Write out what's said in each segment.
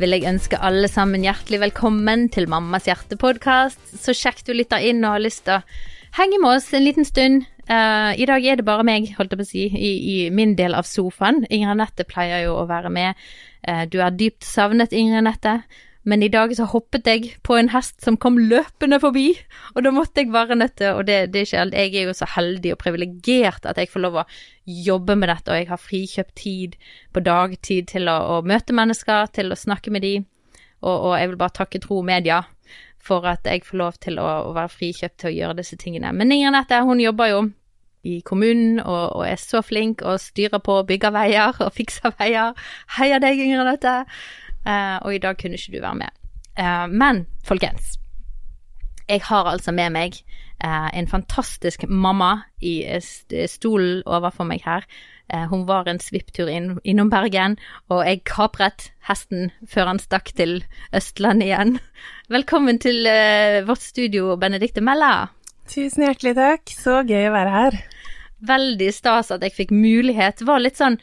vil jeg ønske alle sammen hjertelig velkommen til Mammas hjertepodkast. Så kjekt du lytter inn og har lyst til å henge med oss en liten stund. Uh, I dag er det bare meg, holdt jeg på å si, i, i min del av sofaen. Ingrid Anette pleier jo å være med. Uh, du er dypt savnet, Ingrid Anette. Men i dag så hoppet jeg på en hest som kom løpende forbi, og da måtte jeg være nødt til Og det, det er ikke helt Jeg er jo så heldig og privilegert at jeg får lov å jobbe med dette, og jeg har frikjøpt tid på dagtid til å, å møte mennesker, til å snakke med de, og, og, jeg vil bare takke Tro Media for at jeg får lov til å, å være frikjøpt til å gjøre disse tingene. Men Inger Nette, hun jobber jo i kommunen og, og, er så flink og styrer på og bygger veier og fikser veier. Heia deg, Inger Nette! Uh, og i dag kunne ikke du være med. Uh, men folkens, jeg har altså med meg uh, en fantastisk mamma i stolen overfor meg her. hun var en svipptur inn, innom Bergen, og jeg kapret hesten før han stakk til Østlandet igjen. Velkommen til vårt studio, Benedicte Mella. Tusen hjertelig takk. Så gøy å være her. Veldig stas at jeg fikk mulighet. Det var litt sånn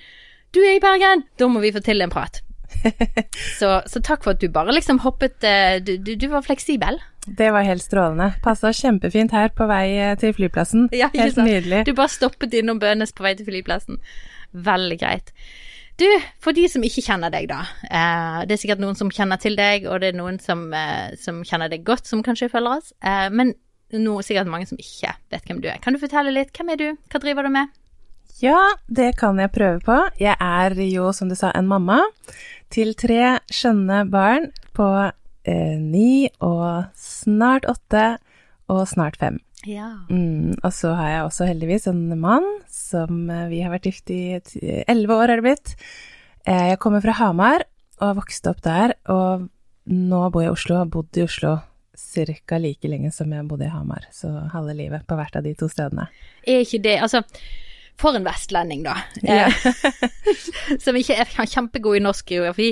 Du er i Bergen, da må vi få til en prat. så, så, takk for at du bare liksom hoppet eh, du, du, var fleksibel. Det var helt strålende. Passa kjempefint her på vei eh, til flyplassen. Ja, helt nydelig. Du bare stoppet innom Bønes på vei til flyplassen. Veldig greit. Du, for de som ikke kjenner deg, da. Eh, det er sikkert noen som kjenner til deg, og det er noen som, som kjenner deg godt, som kanskje følger oss. Eh, men nå sikkert mange som ikke vet hvem du er. Kan du fortelle litt? Hvem er du? Hva driver du med? Ja, det kan jeg prøve på. Jeg er jo, som du sa, en mamma til tre skjønne barn på eh, ni og snart åtte og snart fem. Ja. Mm, og så har jeg også heldigvis en mann som eh, vi har vært gift i elleve år, er det blitt. Eh, jeg kommer fra Hamar og har vokst opp der, og nå bor jeg i Oslo og har bodd i Oslo ca. like lenge som jeg bodde i Hamar. Så halve livet på hvert av de to stedene. Er ikke det Altså for en vestlending, da. Ja. som ikke er kjempegod i norsk geografi.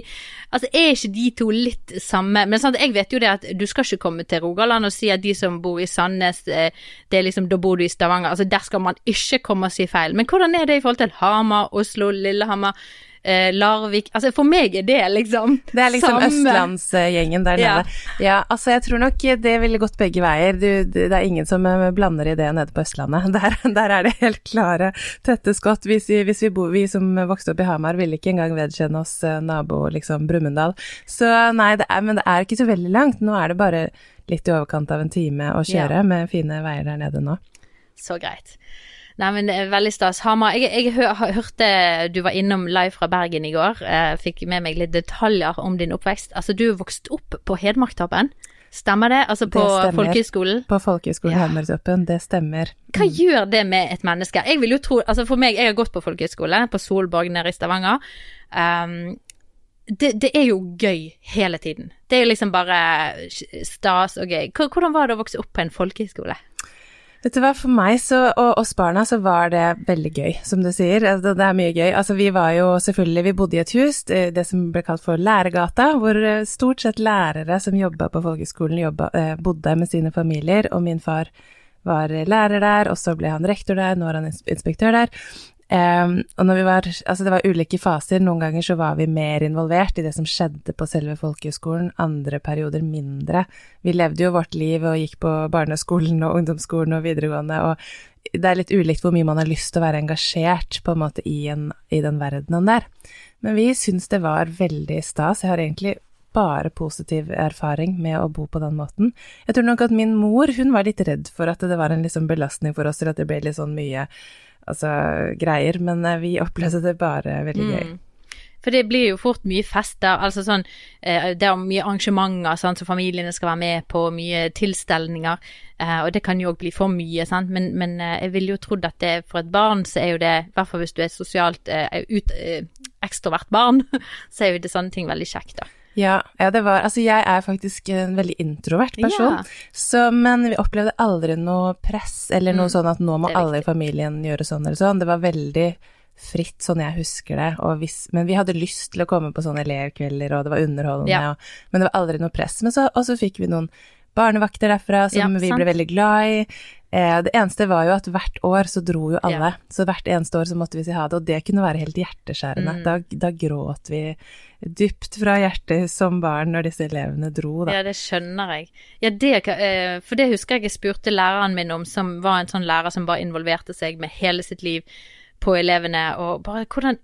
Altså, er ikke de to litt samme Men sant, jeg vet jo det at du skal ikke komme til Rogaland og si at de som bor i Sandnes, eh, det er liksom, da bor du i Stavanger. Altså, der skal man ikke komme og si feil. Men hvordan er det i forhold til Hamar, Oslo, Lillehammer? Eh, Larvik Altså for meg er det liksom Det er liksom samme. østlandsgjengen der nede. Ja. ja. altså jeg tror nok det ville gått begge veier. Du, det er ingen som eh, blander i det nede på Østlandet. Der, der er det helt klare tette skott. Hvis, vi, hvis vi, bo, vi, som vokste opp i Hamar ville ikke engang vedkjenne oss eh, nabo liksom Brumunddal. Så nei, det er, men det er ikke så veldig langt. Nå er det bare litt i overkant av en time å kjøre ja. med fine veier der nede nå. Så greit. Nei, men det er veldig stas. Hamar, jeg, jeg, hørte du var innom live fra Bergen i går. Eh, fikk med meg litt detaljer om din oppvekst. Altså, du vokste opp på Hedmarktoppen. Stemmer det? Altså på folkehøyskolen? På folkehøyskolen ja. Hedmarktoppen, det stemmer. Hva mm. gjør det med et menneske? Jeg vil jo tro, altså For meg, jeg har gått på folkehøyskole, på Solborg nede i Stavanger. Um, det, det, er jo gøy hele tiden. Det er jo liksom bare stas og gøy. Hvordan var det å vokse opp på en folkehøyskole? Vet du hva, for meg så, og oss barna så var det veldig gøy, som du sier. Altså, det er mye gøy. Altså vi var jo selvfølgelig, vi bodde i et hus, det som ble kalt for Læregata, hvor eh, stort sett lærere som jobba på folkeskolen eh, bodde med sine familier, og min far var lærer der, og så ble han rektor der, nå er han inspektør der. Um, og når vi var, altså det var ulike faser, noen ganger så var vi mer involvert i det som skjedde på selve folkehøgskolen, andre perioder mindre. Vi levde jo vårt liv og gikk på barneskolen og ungdomsskolen og videregående, og det er litt ulikt hvor mye man har lyst til å være engasjert på en måte i, en, i den verdenen der. Men vi syns det var veldig stas. Jeg har egentlig bare positiv erfaring med å bo på den måten. Jeg tror nok at min mor, hun var litt redd for at det var en liksom belastning for oss, eller at det ble litt sånn mye altså, greier, men eh, vi opplevde det bare veldig gøy. Mm. For det blir jo fort mye fester, altså sånn eh, Det er mye arrangementer sant, som familiene skal være med på, mye tilstelninger. Eh, og det kan jo òg bli for mye, sant. Men, men jeg ville jo trodd at det for et barn så er jo det, i hvert fall hvis du er sosialt ut, ekstrovert barn, så er jo det sånne ting veldig kjekt, da. Ja, ja, det var Altså, jeg er faktisk en veldig introvert person, ja. så, men vi opplevde aldri noe press eller noe mm, sånn at nå må alle i familien gjøre sånn eller sånn. Det var veldig fritt, sånn jeg husker det. Hvis, men vi hadde lyst til å komme på sånne elevkvelder, og det var underholdende, ja. og, men det var aldri noe press. Men så, og så fikk vi noen barnevakter derfra som vi ble veldig glad i. Eh, det eneste var jo at hvert år så dro jo alle, Ja. så hvert eneste år så måtte vi si ha det, og det kunne være helt hjerteskjærende. Mm. Da, da gråt vi dypt fra hjertet som barn når disse elevene dro, da. Ja, det skjønner jeg. Ja, det, eh, for det husker jeg jeg spurte læreren min om, som var en sånn lærer som bare involverte seg med hele sitt liv på elevene, og bare hvordan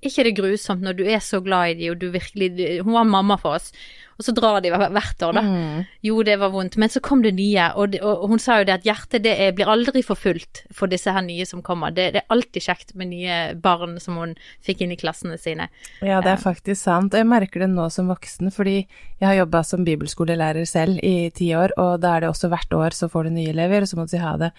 ikke Er det grusomt når du er så glad i dem, og du virkelig Hun var mamma for oss, og så drar de hvert år, da. Mm. Jo, det var vondt, men så kom det nye, og, de, og hun sa jo det at hjertet det er, blir aldri for fullt for disse her nye som kommer. Det, det er alltid kjekt med nye barn som hun fikk inn i klassene sine. Ja, det er faktisk sant. Jeg merker det nå som voksen, fordi jeg har jobba som bibelskolelærer selv i ti år, og da er det også hvert år så får du nye elever, og så må du si ha det.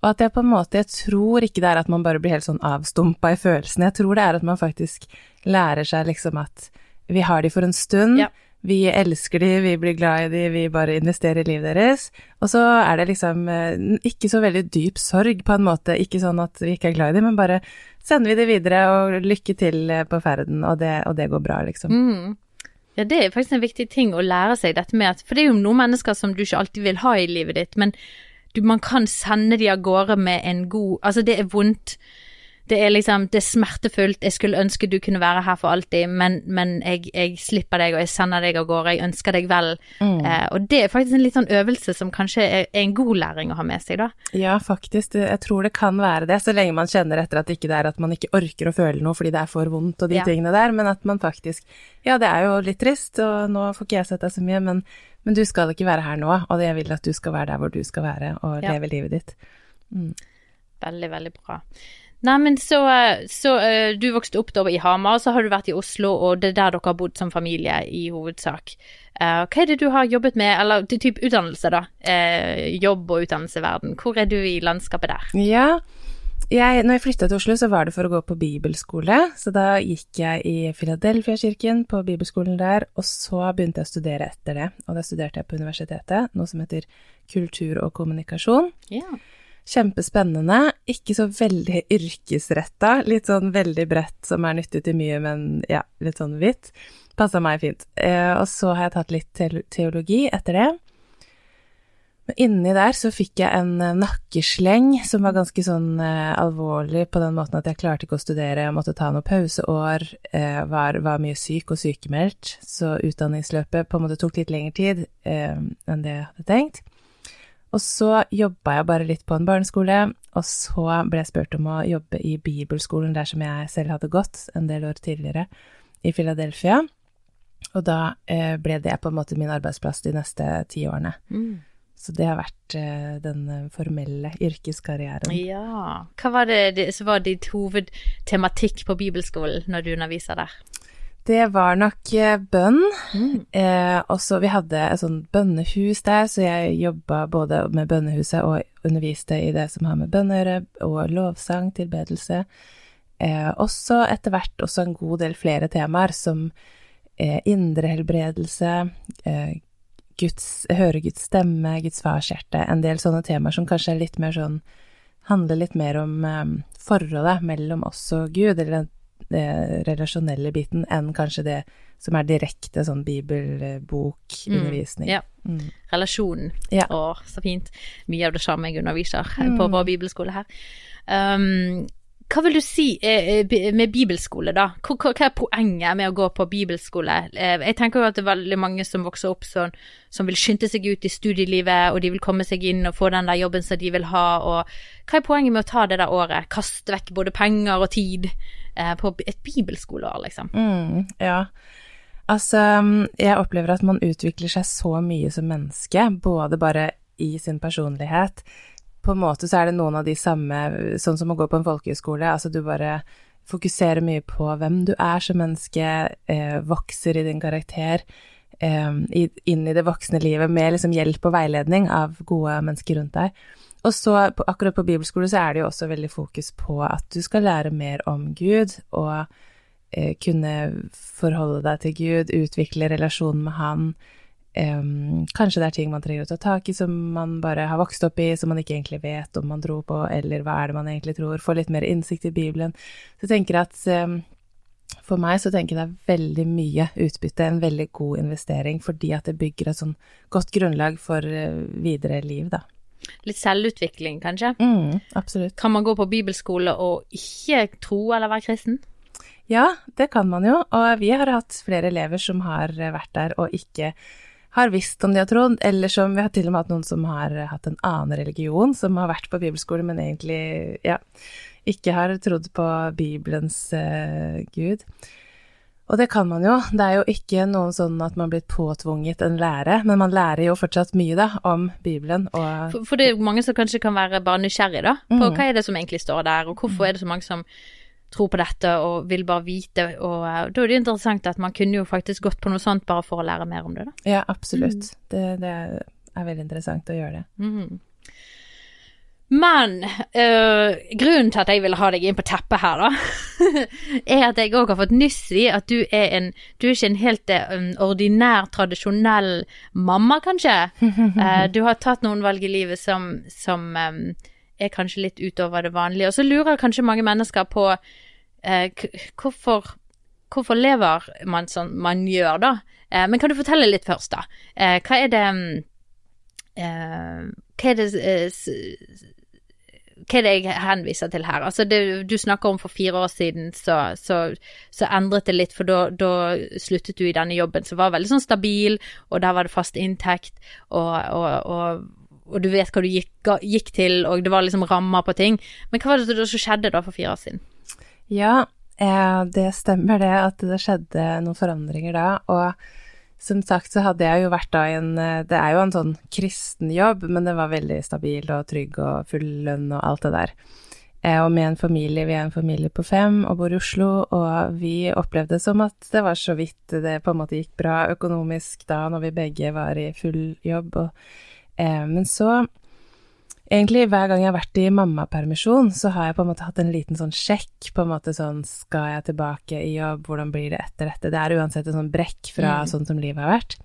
Og at jeg på en måte, jeg tror ikke det er at man bare blir helt sånn avstumpa i følelsene, jeg tror det er at man faktisk lærer seg liksom at vi har de for en stund, Ja. Vi elsker de, vi blir glad i de, vi bare investerer i livet deres. Og så er det liksom eh, ikke så veldig dyp sorg på en måte, ikke sånn at vi ikke er glad i de, men bare sender vi det videre og lykke til eh, på ferden, og det, og det går bra, liksom. Mm. Ja, det er faktisk en viktig ting å lære seg dette med at For det er jo noen mennesker som du ikke alltid vil ha i livet ditt, men du, man kan sende de av gårde med en god Altså, det er vondt. Det er liksom Det er smertefullt. Jeg skulle ønske du kunne være her for alltid, men, men jeg, jeg slipper deg, og jeg sender deg av gårde. Jeg ønsker deg vel. Mm. Eh, og det er faktisk en litt sånn øvelse som kanskje er, er en god læring å ha med seg, da. Ja, faktisk. Jeg tror det kan være det, så lenge man kjenner etter at det ikke er at man ikke orker å føle noe fordi det er for vondt og de Ja. tingene der, men at man faktisk Ja, det er jo litt trist, og nå får ikke jeg sett deg så mye, men, men du skal ikke være her nå, og jeg vil at du skal være der hvor du skal være, og Ja. leve livet ditt. Veldig, veldig bra. Nei, men så, så eh, du vokste opp da i Hamar, så har du vært i Oslo, og det er der dere har bodd som familie i hovedsak. Eh, hva er det du har jobbet med, eller til type utdannelse, da? Eh, jobb og utdannelseverden. Hvor er du i landskapet der? Ja, jeg, når jeg flytta til Oslo, så var det for å gå på bibelskole, så da gikk jeg i Philadelphia-kirken på bibelskolen der, og så begynte jeg å studere etter det, og da studerte jeg på universitetet, noe som heter kultur og kommunikasjon. Ja. Kjempespennende, ikke så veldig yrkesretta, litt sånn veldig bredt som er nyttig til mye, men ja, litt sånn hvitt. Passa meg fint. Eh, og så har jeg tatt litt teologi etter det. Men inni der så fikk jeg en eh, nakkesleng som var ganske sånn eh, alvorlig på den måten at jeg klarte ikke å studere, jeg måtte ta noen pauseår, var, var mye syk og sykemeldt, så utdanningsløpet på en måte tok litt lengre tid enn det jeg hadde tenkt. Og så jobba jeg bare litt på en barneskole, og så ble jeg spurt om å jobbe i bibelskolen der som jeg selv hadde gått en del år tidligere, i Philadelphia. Og da eh, ble det på en måte min arbeidsplass de neste ti årene. Mm. Så det har vært eh, den eh, formelle yrkeskarrieren. ja. Hva var det, det som var ditt hovedtematikk på bibelskolen når du underviser der? Det var nok eh, bønn. Mm. Eh, også vi hadde et sånt bønnehus der, så jeg jobba både med bønnehuset og underviste i det som har med bønn å gjøre, og lovsang, tilbedelse. Eh, også etter hvert også en god del flere temaer, som eh, indre helbredelse, eh, Guds, høre Guds stemme, Guds fars hjerte, en del sånne temaer som kanskje er litt mer sånn Handler litt mer om eh, forholdet mellom oss og Gud, eller relasjonelle biten, enn kanskje det som er direkte sånn bibelbokundervisning. Ja. Mm. Relasjonen. Ja. Å, så fint. Mye av det samme jeg underviser Mm. på vår bibelskole her. Um, hva vil du si eh, med bibelskole, da? Hva er poenget med å gå på bibelskole? Eh, Jeg tenker jo at det er veldig mange som vokser opp sånn, som vil skynde seg ut i studielivet, og de vil komme seg inn og få den der jobben som de vil ha, og hva er poenget med å ta det der året? Kaste vekk både penger og tid eh, på et bibelskoleår, liksom. Mm, ja. Altså, jeg opplever at man utvikler seg så mye som menneske, både bare i sin personlighet. På en måte så er det noen av de samme, sånn som å gå på en folkehøyskole, altså du bare fokuserer mye på hvem du er som menneske, eh, vokser i din karakter, eh, inn i det voksne livet med liksom hjelp og veiledning av gode mennesker rundt deg. Og så, akkurat på bibelskole, så er det jo også veldig fokus på at du skal lære mer om Gud, og eh, kunne forholde deg til Gud, utvikle relasjonen med Han. Em, kanskje det er ting man trenger å ta tak i som man bare har vokst opp i, som man ikke egentlig vet om man dro på, eller hva er det man egentlig tror. Få litt mer innsikt i Bibelen. Så jeg tenker at em, for meg så tenker jeg det er veldig mye utbytte, en veldig god investering, fordi at det bygger et sånn godt grunnlag for eh, videre liv, da. Litt selvutvikling, kanskje. Mm, absolutt. Kan man gå på bibelskole og ikke tro eller være kristen? Ja, det kan man jo, og vi har hatt flere elever som har vært der og ikke har visst om de har trodd, eller som vi har til og med hatt noen som har hatt en annen religion, som har vært på bibelskole, men egentlig ja, ikke har trodd på Bibelens uh, gud. Og det kan man jo. Det er jo ikke noen sånn at man blir påtvunget en lære, men man lærer jo fortsatt mye, da, om Bibelen og For, for det er mange som kanskje kan være bare nysgjerrig, da, på mm. hva er det som egentlig står der, og hvorfor er det så mange som tror på dette og vil bare vite, og uh, da er det interessant at man kunne jo faktisk gått på noe sånt bare for å lære mer om det, da. Ja, absolutt. Mm. Det, det, er veldig interessant å gjøre det. Mm. Men øh, grunnen til at jeg ville ha deg inn på teppet her, da, er at jeg òg har fått nyss i at du er en Du er ikke en helt en ordinær, tradisjonell mamma, kanskje. uh, du har tatt noen valg i livet som, som um, er kanskje litt utover det vanlige. Og så lurer kanskje mange mennesker på uh, hvorfor, hvorfor lever man sånn man gjør, da? Uh, men kan du fortelle litt først, da? hva er det hva er det hva er det jeg henviser til her? Altså, det du snakker om for fire år siden, så, så, så endret det litt, for da sluttet du i denne jobben som var veldig sånn stabil, og der var det fast inntekt, og, og, og, og du vet hva du gikk, gikk, til, og det var liksom rammer på ting. Men hva var det som skjedde da for fire år siden? Ja, eh, det stemmer det, at det skjedde noen forandringer da, og som sagt så hadde jeg jo vært da i en eh, Det er jo en sånn kristen jobb, men det var veldig stabil og trygg og full lønn og alt det der. Eh, og med en familie, vi er en familie på fem og bor i Oslo, og vi opplevde det som at det var så vidt det på en måte gikk bra økonomisk da, når vi begge var i full jobb. Og, eh, men så Egentlig hver gang jeg har vært i mammapermisjon, så har jeg på en måte hatt en liten sånn sjekk, på en måte sånn skal jeg tilbake i jobb, hvordan blir det etter dette? Det er uansett en sånn brekk fra mm. sånn som livet har vært.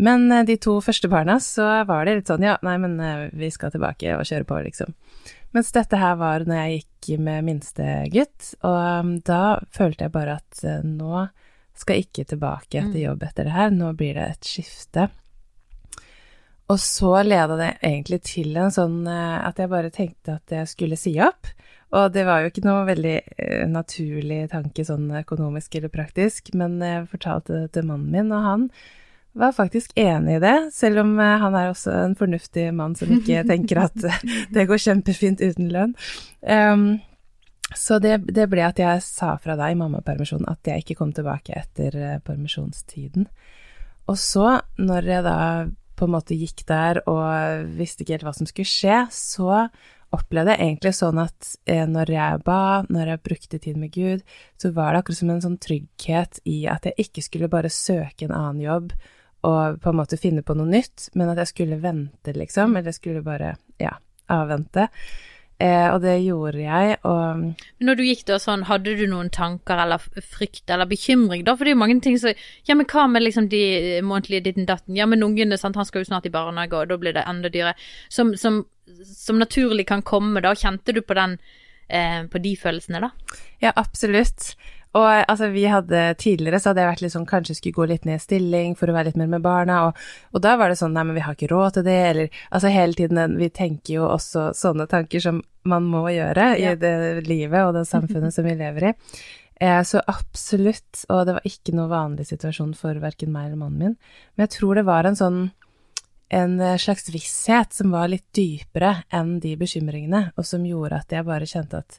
Men eh, de to første barna, så var det litt sånn ja, nei, men eh, vi skal tilbake og kjøre på, liksom. Mens dette her var når jeg gikk med minste gutt, og um, da følte jeg bare at uh, nå skal jeg ikke tilbake til mm. jobb etter det her, nå blir det et skifte. Og så leda det egentlig til en sånn eh, at jeg bare tenkte at jeg skulle si opp. Og det var jo ikke noe veldig uh, naturlig tanke sånn økonomisk eller praktisk, men jeg fortalte det til mannen min, og han var faktisk enig i det, selv om uh, han er også en fornuftig mann som ikke tenker at det går kjempefint uten lønn. Um, så det, det, ble at jeg sa fra deg i mammapermisjonen at jeg ikke kom tilbake etter permisjonstiden. Og så, når jeg da på en måte gikk der og visste ikke helt hva som skulle skje, så opplevde jeg egentlig sånn at eh, når jeg ba, når jeg brukte tid med Gud, så var det akkurat som en sånn trygghet i at jeg ikke skulle bare søke en annen jobb og på en måte finne på noe nytt, men at jeg skulle vente, liksom, eller jeg skulle bare, ja, avvente. Eh, og det gjorde jeg, og Men når du gikk da sånn, hadde du noen tanker eller frykt eller bekymring da? For det er jo mange ting som Ja, men hva med liksom de månedlige ditten datten? Ja, men ungene, sant, han skal jo snart i barnehage, og da blir det enda dyrere. Som, som, som naturlig kan komme, da. Kjente du på den eh, på de følelsene, da? Ja, absolutt. Og altså, vi hadde tidligere så hadde jeg vært litt sånn kanskje skulle gå litt ned i stilling for å være litt mer med barna, og, og da var det sånn nei, men vi har ikke råd til det, eller altså hele tiden Vi tenker jo også sånne tanker som man må gjøre ja. i det livet og det samfunnet som vi lever i. Eh, så absolutt, og det var ikke noe vanlig situasjon for verken meg eller mannen min, men jeg tror det var en sånn en slags visshet som var litt dypere enn de bekymringene, og som gjorde at jeg bare kjente at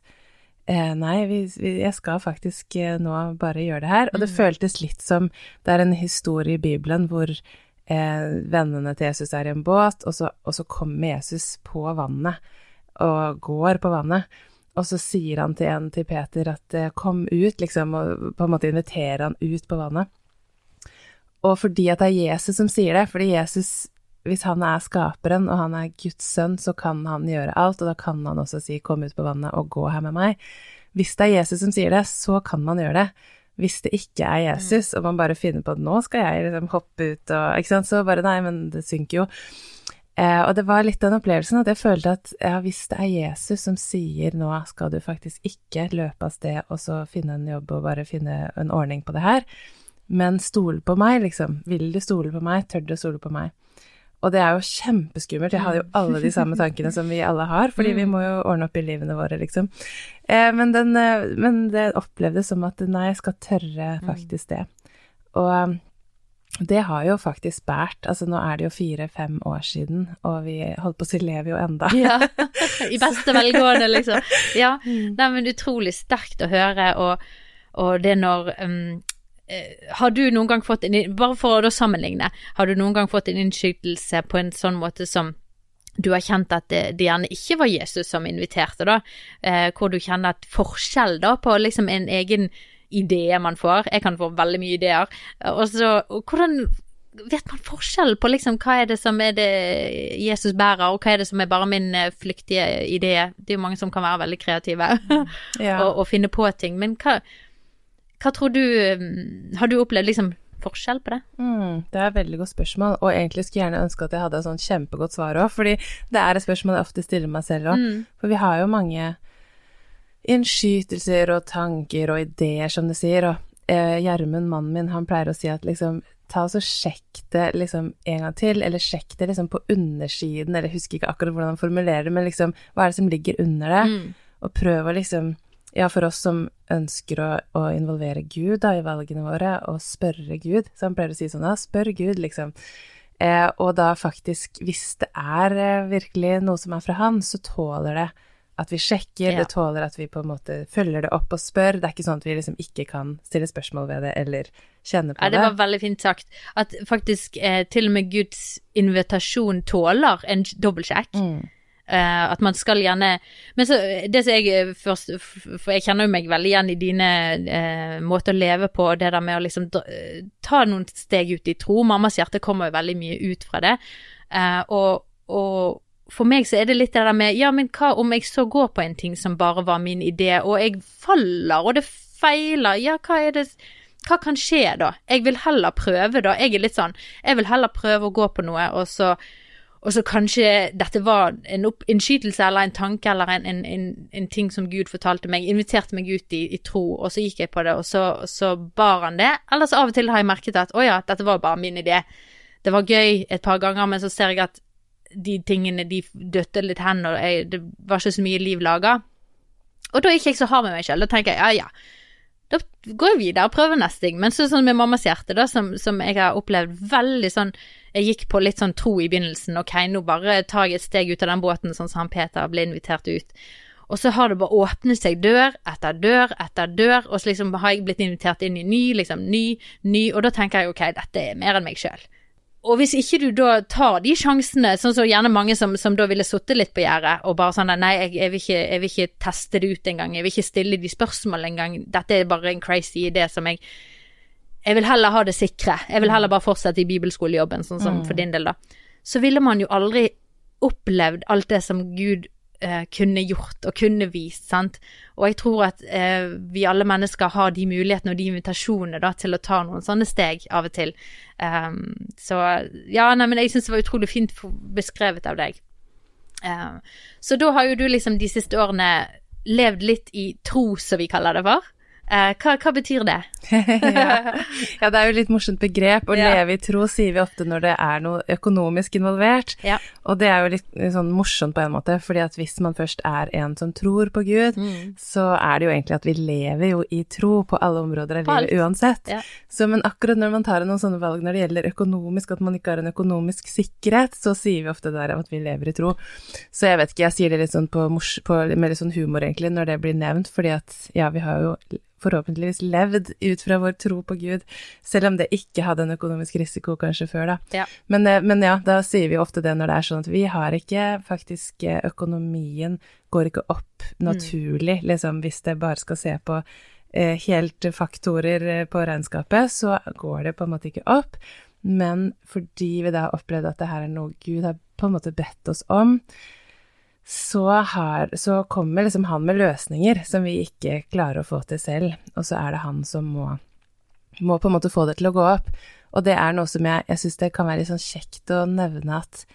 Eh, nei, vi, vi, jeg skal faktisk eh, nå bare gjøre det her. Og det mm. føltes litt som det er en historie i Bibelen hvor eh, vennene til Jesus er i en båt, og så, og så kommer Jesus på vannet og går på vannet. Og så sier han til en til Peter at eh, kom ut, liksom, og på en måte inviterer han ut på vannet. Og fordi at det er Jesus som sier det, fordi Jesus hvis han er skaperen og han er Guds sønn, så kan han gjøre alt, og da kan han også si 'kom ut på vannet og gå her med meg'. Hvis det er Jesus som sier det, så kan man gjøre det. Hvis det ikke er Jesus, og man bare finner på at 'nå skal jeg liksom hoppe ut', og ikke sant, så bare nei, men det synker jo. Eh, og det var litt den opplevelsen at jeg følte at ja, hvis det er Jesus som sier 'nå skal du faktisk ikke løpe av sted og så finne en jobb og bare finne en ordning på det her', men stole på meg, liksom. Vil du stole på meg? Tør du å stole på meg? Og det er jo kjempeskummelt. Jeg hadde jo alle de samme tankene som vi alle har, fordi vi må jo ordne opp i livene våre, liksom. Eh, men, den, eh, men det opplevdes som at nei, jeg skal tørre faktisk det. Og det har jo faktisk båret. Altså nå er det jo fire-fem år siden, og vi holdt på å si lever jo enda. ja, I beste velgående, liksom. Ja. Nei, men utrolig sterkt å høre, og, og det når um, har du noen gang fått en Bare for å sammenligne, har du noen gang fått en innskytelse på en sånn måte som du har kjent at det, det gjerne ikke var Jesus som inviterte, da, eh, hvor du kjenner at forskjell da på liksom en egen idé man får. Jeg kan få veldig mye ideer. Og så hvordan vet man forskjell på liksom hva er det som er det Jesus bærer, og hva er det som er bare min eh, flyktige idé? Det er jo mange som kan være veldig kreative ja. og, og, finne på ting. Men hva, hva tror du mm, Har du opplevd liksom forskjell på det? Mm, det er et veldig godt spørsmål, og egentlig skulle jeg gjerne ønske at jeg hadde et sånn kjempegodt svar òg, fordi det er et spørsmål jeg ofte stiller meg selv òg. Mm. For vi har jo mange innskytelser og tanker og ideer, som du sier. Og eh, Gjermund, mannen min, han pleier å si at liksom ta og sjekk det liksom en gang til, eller sjekk det liksom på undersiden, eller husker ikke akkurat hvordan han formulerer det, men liksom hva er det som ligger under det? Mm. Og prøv å liksom ja, for oss som ønsker å, å involvere Gud da, i valgene våre, og spørre Gud, så han pleier å si sånn, da, spør Gud, liksom. Eh, og da faktisk, hvis det er eh, virkelig noe som er fra han, så tåler det at vi sjekker, ja. det tåler at vi på en måte følger det opp og spør. Det er ikke sånn at vi liksom ikke kan stille spørsmål ved det eller kjenne på det. Ja, det var veldig fint sagt. At faktisk eh, til og med Guds invitasjon tåler en dobbeltsjekk. Mm. Uh, at man skal gjerne Men så det som jeg eh, først For jeg kjenner jo meg veldig igjen i dine uh, måter å leve på, det der med å liksom ta noen steg ut i tro. Mammas hjerte kommer jo veldig mye ut fra det. Uh, og, og for meg så er det litt det der med Ja, men hva om jeg så går på en ting som bare var min idé, og jeg faller, og det feiler? Ja, hva er det Hva kan skje da? Jeg vil heller prøve, da. Jeg er litt sånn Jeg vil heller prøve å gå på noe, og så og så kanskje dette var en innskytelse eller en tanke eller en, en, en, en, ting som Gud fortalte meg, inviterte meg ut i, i, tro, og så gikk jeg på det, og så, så bar han det. Ellers av og til har jeg merket at å ja, dette var bare min idé. Det var gøy et par ganger, men så ser jeg at de tingene de døtte litt hen, og jeg, det var ikke så mye liv laga. Og da ikke jeg så hard med meg selv. Da tenker jeg ja, ja. Da går jeg videre og prøver neste ting. Men sånn med mammas hjerte, da, som, som, jeg har opplevd veldig sånn Jeg gikk på litt sånn tro i begynnelsen. Ok, nå bare tar jeg et steg ut av den båten, sånn som han Peter ble invitert ut. Og så har det bare åpnet seg dør etter dør etter dør, og så liksom har jeg blitt invitert inn i ny, liksom ny, ny, og da tenker jeg ok, dette er mer enn meg sjøl. Og hvis ikke du da tar de sjansene, sånn som gjerne mange som, som da ville sittet litt på gjerdet og bare sånn nei, jeg, jeg, vil ikke, jeg, vil ikke, teste det ut engang, jeg vil ikke stille de spørsmålene engang, dette er bare en crazy idé som jeg Jeg vil heller ha det sikre, jeg vil heller bare fortsette i bibelskolejobben, sånn som mm. for din del, da. Så ville man jo aldri opplevd alt det som Gud eh, kunne gjort og kunne vist, sant. Og jeg tror at eh, vi alle mennesker har de mulighetene og de invitasjonene da til å ta noen sånne steg av og til. Um, så ja, nei, men jeg syns det var utrolig fint beskrevet av deg. Um, så da har jo du liksom de siste årene levd litt i tro, som vi kaller det for. Eh, hva, hva, betyr det? ja. ja. det er jo litt morsomt begrep. Å ja. leve i tro sier vi ofte når det er noe økonomisk involvert. Ja. Og det er jo litt sånn morsomt på en måte, fordi at hvis man først er en som tror på Gud, mm. så er det jo egentlig at vi lever jo i tro på alle områder av livet uansett. Så men akkurat når man tar noen sånne valg når det gjelder økonomisk, at man ikke har en økonomisk sikkerhet, så sier vi ofte der at vi lever i tro. Så jeg vet ikke, jeg sier det litt sånn på, på med litt sånn humor egentlig når det blir nevnt, fordi at ja, vi har jo forhåpentligvis levd ut fra vår tro på Gud, selv om det ikke hadde en økonomisk risiko kanskje før, da. Ja. Men, eh, men, ja, da sier vi ofte det når det er sånn at vi har ikke faktisk eh, Økonomien går ikke opp naturlig, mm. liksom, hvis det bare skal se på eh, helt faktorer eh, på regnskapet, så går det på en måte ikke opp. Men fordi vi da har opplevd at det her er noe Gud har på en måte bedt oss om, så, har, så, kommer liksom han med løsninger som vi ikke klarer å få til selv, og så er det han som må, må på en måte få det til å gå opp. Og det er noe som jeg, jeg syns det kan være litt sånn kjekt å nevne at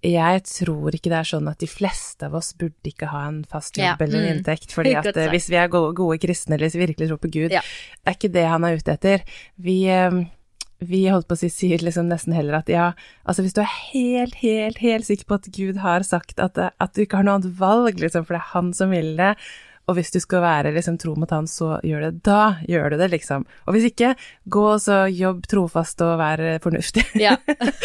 jeg tror ikke det er sånn at de fleste av oss burde ikke ha en fast jobb ja. eller en mm. inntekt, fordi at hvis vi er gode, gode kristne eller hvis vi virkelig tror på Gud, ja. det er ikke det han er ute etter. Vi, eh, vi holdt på å si sier liksom nesten heller at ja, altså hvis du er helt, helt, helt sikker på at Gud har sagt at, at du ikke har noe annet valg, liksom, for det er han som vil det, og hvis du skal være liksom tro mot han, så gjør det. Da gjør du det, liksom. Og hvis ikke, gå og så jobb trofast og vær fornuftig. Ja.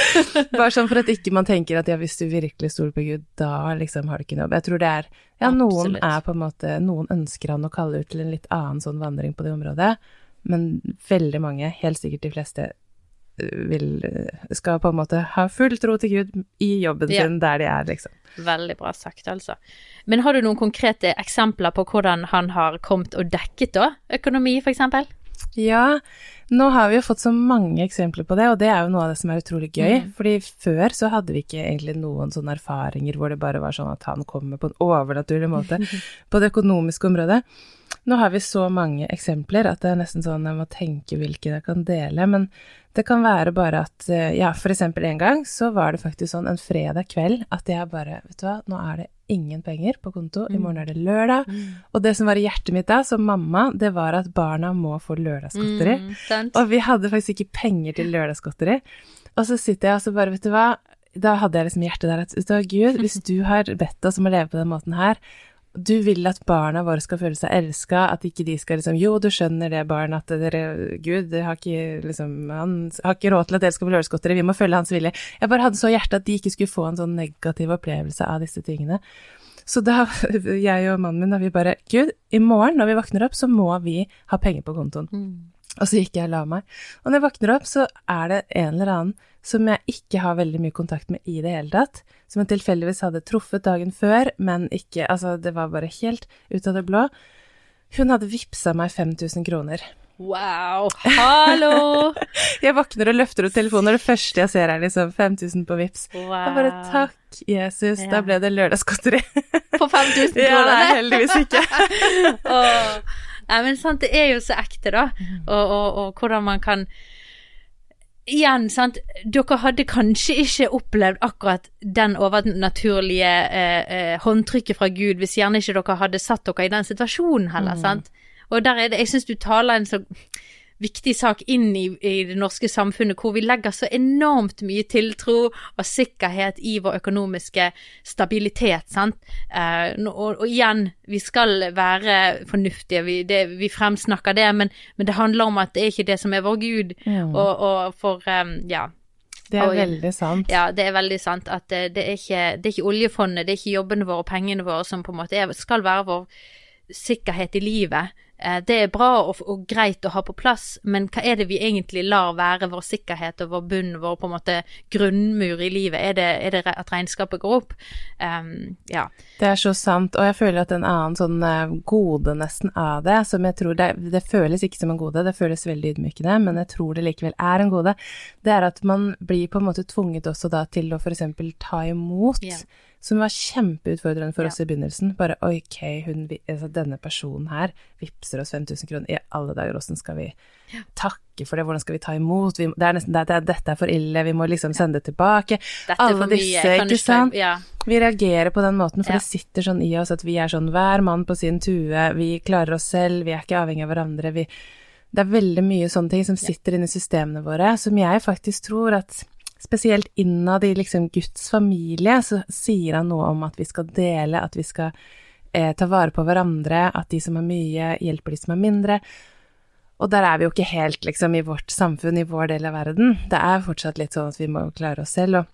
Bare sånn for at ikke man tenker at ja, hvis du virkelig stoler på Gud, da liksom har du ikke noe jobb. Jeg tror det er Ja, noen Absolutt. er på en måte Noen ønsker han å kalle ut til en litt annen sånn vandring på det området, men veldig mange, helt sikkert de fleste, vil Skal på en måte ha full tro til Gud i jobben Ja. sin der de er, liksom. Veldig bra sagt, altså. Men har du noen konkrete eksempler på hvordan han har kommet og dekket da, økonomi eksempel? Ja, nå har vi jo fått så mange eksempler på det, og det er jo noe av det som er utrolig gøy. Mm. Fordi før så hadde vi ikke egentlig noen sånne erfaringer hvor det bare var sånn at han kommer på en overnaturlig måte på det økonomiske området. Nå har vi så mange eksempler at det er nesten sånn jeg må tenke hvilke jeg kan dele. Men det kan være bare at eh, ja, for eksempel en gang så var det faktisk sånn en fredag kveld at jeg bare Vet du hva, nå er det ingen penger på konto, i morgen er det lørdag. Og det som var i hjertet mitt da, som mamma, det var at barna må få lørdagsgodteri. Mm. Og vi hadde faktisk ikke penger til lørdagsgodteri. Og så sitter jeg og så bare, vet du hva, da hadde jeg liksom hjertet der at, Gud, hvis du har bedt oss om å leve på den måten her, du vil at barna våre skal føle seg elska, at ikke de skal liksom Jo, du skjønner det, barn, at dere Gud det har ikke liksom Han har ikke råd til at dere skal få lørdagsgodteri, vi må følge hans vilje. Jeg bare hadde så hjertet at de ikke skulle få en sånn negativ opplevelse av disse tingene. Så da, jeg og mannen min, da vi bare Gud, i morgen når vi våkner opp, så må vi ha penger på kontoen. Mm. Og så gikk jeg og la meg. Og når jeg våkner opp, så er det en eller annen som jeg ikke har veldig mye kontakt med i det hele tatt, som jeg tilfeldigvis hadde truffet dagen før, men ikke Altså, det var bare helt ut av det blå. Hun hadde vippsa meg 5000 kroner. Wow, hallo! Jeg våkner og løfter opp telefonen, og det første jeg ser er liksom 5000 på vips. Wow. Jeg bare takk, Jesus, Ja. da ble det lørdagsgodteri. På 5000 ja, kroner? nei, heldigvis ikke. oh. Nei, men sant, det er jo så ekte, da. Og, og, og hvordan man kan Igjen, sant, dere hadde kanskje ikke opplevd akkurat den overnaturlige eh, eh, håndtrykket fra Gud hvis gjerne ikke dere hadde satt dere i den situasjonen heller, sant. Og der er det, jeg syns du taler en så viktig sak inn i, i det norske samfunnet, hvor vi legger så enormt mye tiltro og sikkerhet i vår økonomiske stabilitet, sant. Eh, og, og igjen, vi skal være fornuftige, vi, det, vi fremsnakker det, men, men det handler om at det er ikke det som er vår Gud. Mm. Og, og for, um, ja. Det er veldig sant. Ja, det er veldig sant at det, det, er ikke, det er ikke oljefondet, det er ikke jobbene våre, pengene våre som på en måte er, skal være vår sikkerhet i livet. Eh, Det er bra og, og greit å ha på plass, men hva er det vi egentlig lar være vår sikkerhet og vår bunn, vår på en måte grunnmur i livet? Er det, er det at regnskapet går opp? Um, ja. Det er så sant, og jeg føler at en annen sånn eh, gode nesten av det, som jeg tror det, det føles ikke som en gode, det føles veldig ydmykende, men jeg tror det likevel er en gode, det er at man blir på en måte tvunget også da til å eksempel ta imot, Ja. Som var kjempeutfordrende for Ja. oss i begynnelsen. Bare ok, hun, altså, denne personen her vipser oss 5000 kroner, i alle dager, hvordan skal vi takke for det, hvordan skal vi ta imot, vi, det er nesten, det, det, dette er for ille, vi må liksom sende det tilbake. Dette Alle disse, ikke sant? Ja. Vi reagerer på den måten, for Ja. det sitter sånn i oss at vi er sånn hver mann på sin tue, vi klarer oss selv, vi er ikke avhengig av hverandre, vi Det er veldig mye sånne ting som sitter inni systemene våre, som jeg faktisk tror at spesielt innad i liksom Guds familie, så sier han noe om at vi skal dele, at vi skal eh, ta vare på hverandre, at de som har mye, hjelper de som har mindre. Og der er vi jo ikke helt, liksom, i vårt samfunn, i vår del av verden. Det er fortsatt litt sånn at vi må klare oss selv, og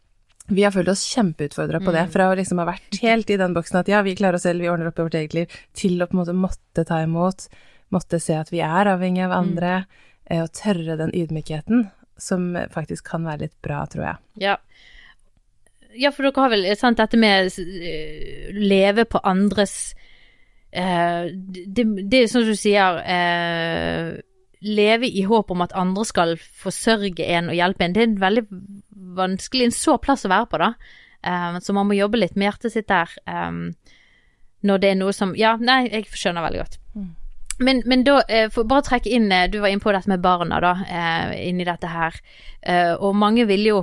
vi har følt oss kjempeutfordra på det, fra å liksom ha vært helt i den boksen at ja, vi klarer oss selv, vi ordner opp i vårt eget liv, til å på en måte måtte ta imot, måtte se at vi er avhengig av andre, mm. og tørre den ydmykheten, som faktisk kan være litt bra, tror jeg. Ja. ja, for dere har vel sant, dette med eh, leve på andres eh, det, er sånn som du sier eh, Leve i håp om at andre skal forsørge en og hjelpe en. Det er en veldig vanskelig, en så plass å være på, da. Eh, så man må jobbe litt med hjertet sitt der. eh, når det er noe som Ja, nei, jeg skjønner veldig godt. Men, men da, eh, for bare trekke inn eh, Du var inne på dette med barna, da, eh, inni dette her. Og mange vil jo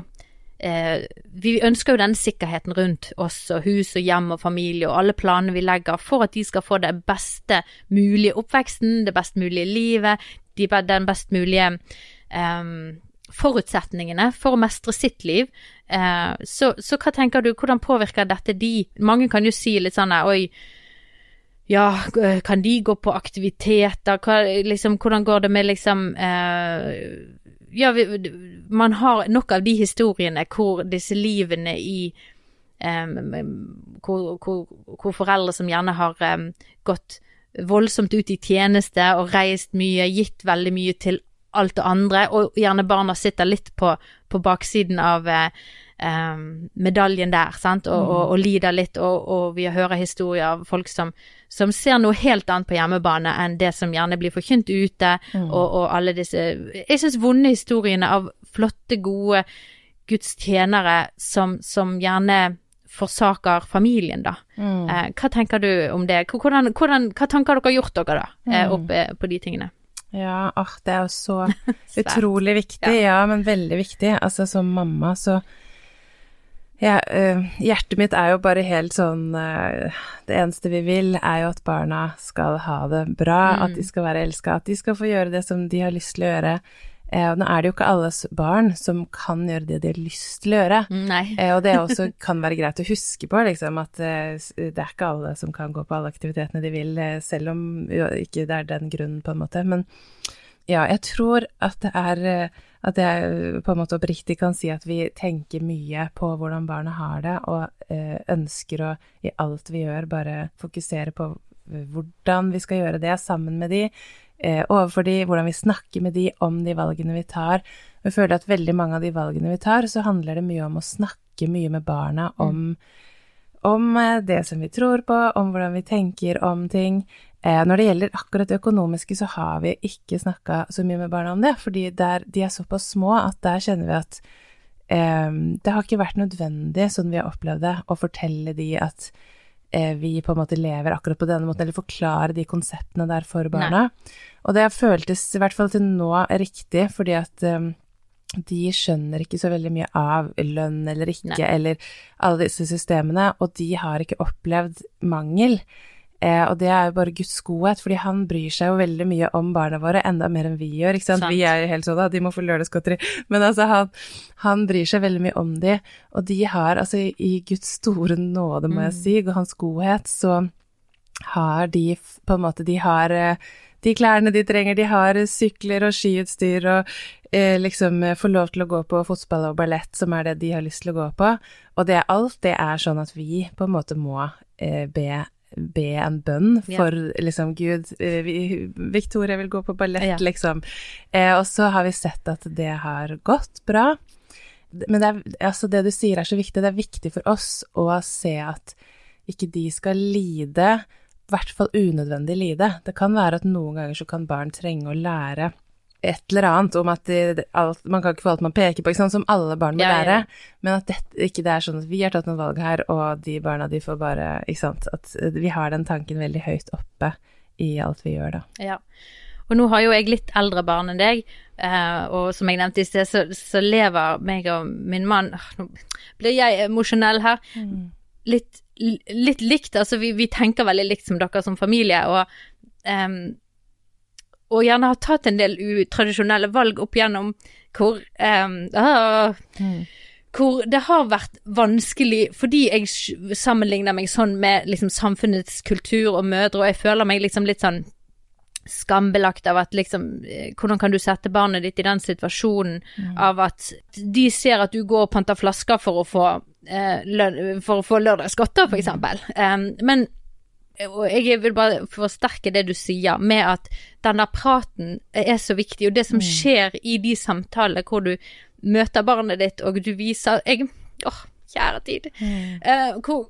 Vi ønsker jo den sikkerheten rundt oss og hus og hjem og familie og alle planene vi legger for at de skal få det beste mulige oppveksten, det best mulige livet, de, den best mulige um, forutsetningene for å mestre sitt liv. Eh, så, så hva tenker du, hvordan påvirker dette de? Mange kan jo si litt sånn oi, ja, kan de gå på aktiviteter, hva, liksom, hvordan går det med liksom eh, Ja, vi, man har nok av de historiene hvor disse livene i hvor, hvor, hvor, foreldre som gjerne har eh, gått voldsomt ut i tjeneste og reist mye, gitt veldig mye til alt det andre, og gjerne barna sitter litt på, på baksiden av um, medaljen der, sant, og, og, og lider litt, og, og, vi hører historier av folk som, som, ser noe helt annet på hjemmebane enn det som gjerne blir forkynt ute, mm. og, alle disse Jeg syns vonde historiene av flotte, gode Guds tjenere som, som gjerne forsaker familien, da. Mm. Eh, hva tenker du om det? Hvordan, hvordan, hva tanker har dere gjort dere, da, eh, mm. opp eh, på de tingene? Ja, åh, det er jo så utrolig viktig. Ja. ja. men veldig viktig. Altså, som mamma så ja, uh, hjertet mitt er jo bare helt sånn uh, Det eneste vi vil, er jo at barna skal ha det bra, mm. at de skal være elska, at de skal få gjøre det som de har lyst til å gjøre. Eh, nå er det jo ikke alles barn som kan gjøre det de har lyst til å gjøre. Nei. eh, og det også kan være greit å huske på, liksom, at eh, det er ikke alle som kan gå på alle aktivitetene de vil, eh, selv om jo, ikke det er den grunnen, på en måte. Men ja, jeg tror at det er eh, At jeg på en måte oppriktig kan si at vi tenker mye på hvordan barna har det, og eh, ønsker å i alt vi gjør, bare fokusere på hvordan vi skal gjøre det sammen med de eh, overfor de, hvordan vi snakker med de om de valgene vi tar. Jeg føler at veldig mange av de valgene vi tar, så handler det mye om å snakke mye med barna om, mm. om eh, det som vi tror på, om hvordan vi tenker om ting. Eh, når det gjelder akkurat det økonomiske, så har vi ikke snakka så mye med barna om det, fordi der, de er såpass små at der kjenner vi at eh, det har ikke vært nødvendig, sånn vi har opplevd det, å fortelle de at Eh, vi på en måte lever akkurat på denne måten, eller forklare de konseptene der for barna. Nei. Og det har føltes, i hvert fall til nå, riktig, fordi at um, de skjønner ikke så veldig mye av lønn eller ikke, Nei. eller alle disse systemene, og de har ikke opplevd mangel. Eh, og det er jo bare Guds godhet, fordi han bryr seg jo veldig mye om barna våre, enda mer enn vi gjør, ikke sant. sant. Vi er jo helt sånn at de må få lørdagsgodteri, men altså han, han, bryr seg veldig mye om de, og de har altså i Guds store nåde, må mm. jeg si, og hans godhet, så har de på en måte De har eh, de klærne de trenger, de har sykler og skiutstyr og eh, liksom eh, får lov til å gå på fotball og ballett, som er det de har lyst til å gå på. Og det alt, det er sånn at vi på en måte må eh, be be en bønn for liksom Gud, eh, Victoria vil gå på ballett, yeah. liksom. Eh, og så har vi sett at det har gått bra. Men det, er, altså det du sier er så viktig. Det er viktig for oss å se at ikke de skal lide, i hvert fall unødvendig lide. Det kan være at noen ganger så kan barn trenge å lære et eller annet om at de, alt, man kan ikke få alt man peker på, sånn som alle barn må ja, lære, ja. men at det, ikke det er sånn at vi har tatt noen valg her, og de barna de får bare Ikke sant. At vi har den tanken veldig høyt oppe i alt vi gjør, da. Ja. Og nå har jo jeg litt eldre barn enn deg, eh, og som jeg nevnte i sted, så, så, lever meg og min mann Nå blir jeg emosjonell her. Mm. Litt, litt, likt, altså vi, vi, tenker veldig likt som dere som familie, og um, og gjerne har tatt en del utradisjonelle valg opp igjennom hvor um, uh, mm. Hvor det har vært vanskelig fordi jeg sammenligner meg sånn med liksom samfunnets kultur og mødre, og jeg føler meg liksom litt sånn skambelagt av at liksom eh, Hvordan kan du sette barnet ditt i den situasjonen mm. av at de ser at du går og panter flasker for å få, eh, løn, for å få lørdagsgodter, f.eks. mm. Um, men og jeg vil bare forsterke det du sier, med at denne praten er så viktig, og det som mm. skjer i de samtalene hvor du møter barnet ditt, og du viser jeg, Åh, kjære tid. Uh, hvor,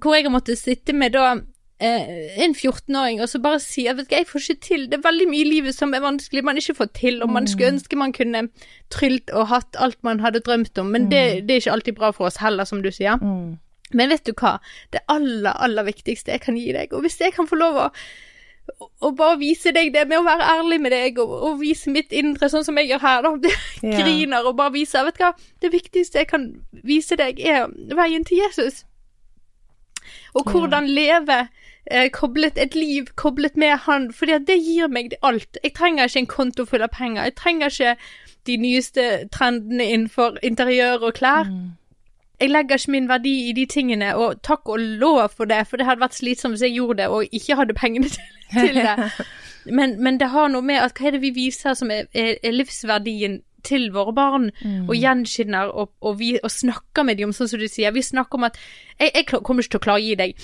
hvor, jeg har måttet sitte med da uh, en 14-åring og så bare si at vet du, jeg får ikke til, det er veldig mye i livet som er vanskelig man ikke får til, og man skulle mm. ønske man kunne trylt og hatt alt man hadde drømt om, men det, det er ikke alltid bra for oss heller, som du sier. Mm. Men vet du hva? Det aller, aller viktigste jeg kan gi deg, og hvis jeg kan få lov å og bare vise deg det med å være ærlig med deg og, og vise mitt indre, sånn som jeg gjør her, da. Ja. Griner og bare viser Vet du hva, det viktigste jeg kan vise deg, er veien til Jesus. Og hvordan ja. leve eh, koblet et liv koblet med Han, fordi det gir meg alt. Jeg trenger ikke en konto full av penger. Jeg trenger ikke de nyeste trendene innenfor interiør og klær. Mm. Jeg legger ikke min verdi i de tingene, og takk og lov for det, for det hadde vært slitsomt hvis jeg gjorde det og ikke hadde pengene til, til det. Men, men det har noe med at hva er det vi viser som er, er, er livsverdien til våre barn, Mm. og gjenskinner og, og, vi, og snakker med dem om sånn som du sier. Vi snakker om at jeg, jeg kommer ikke til å klare å gi deg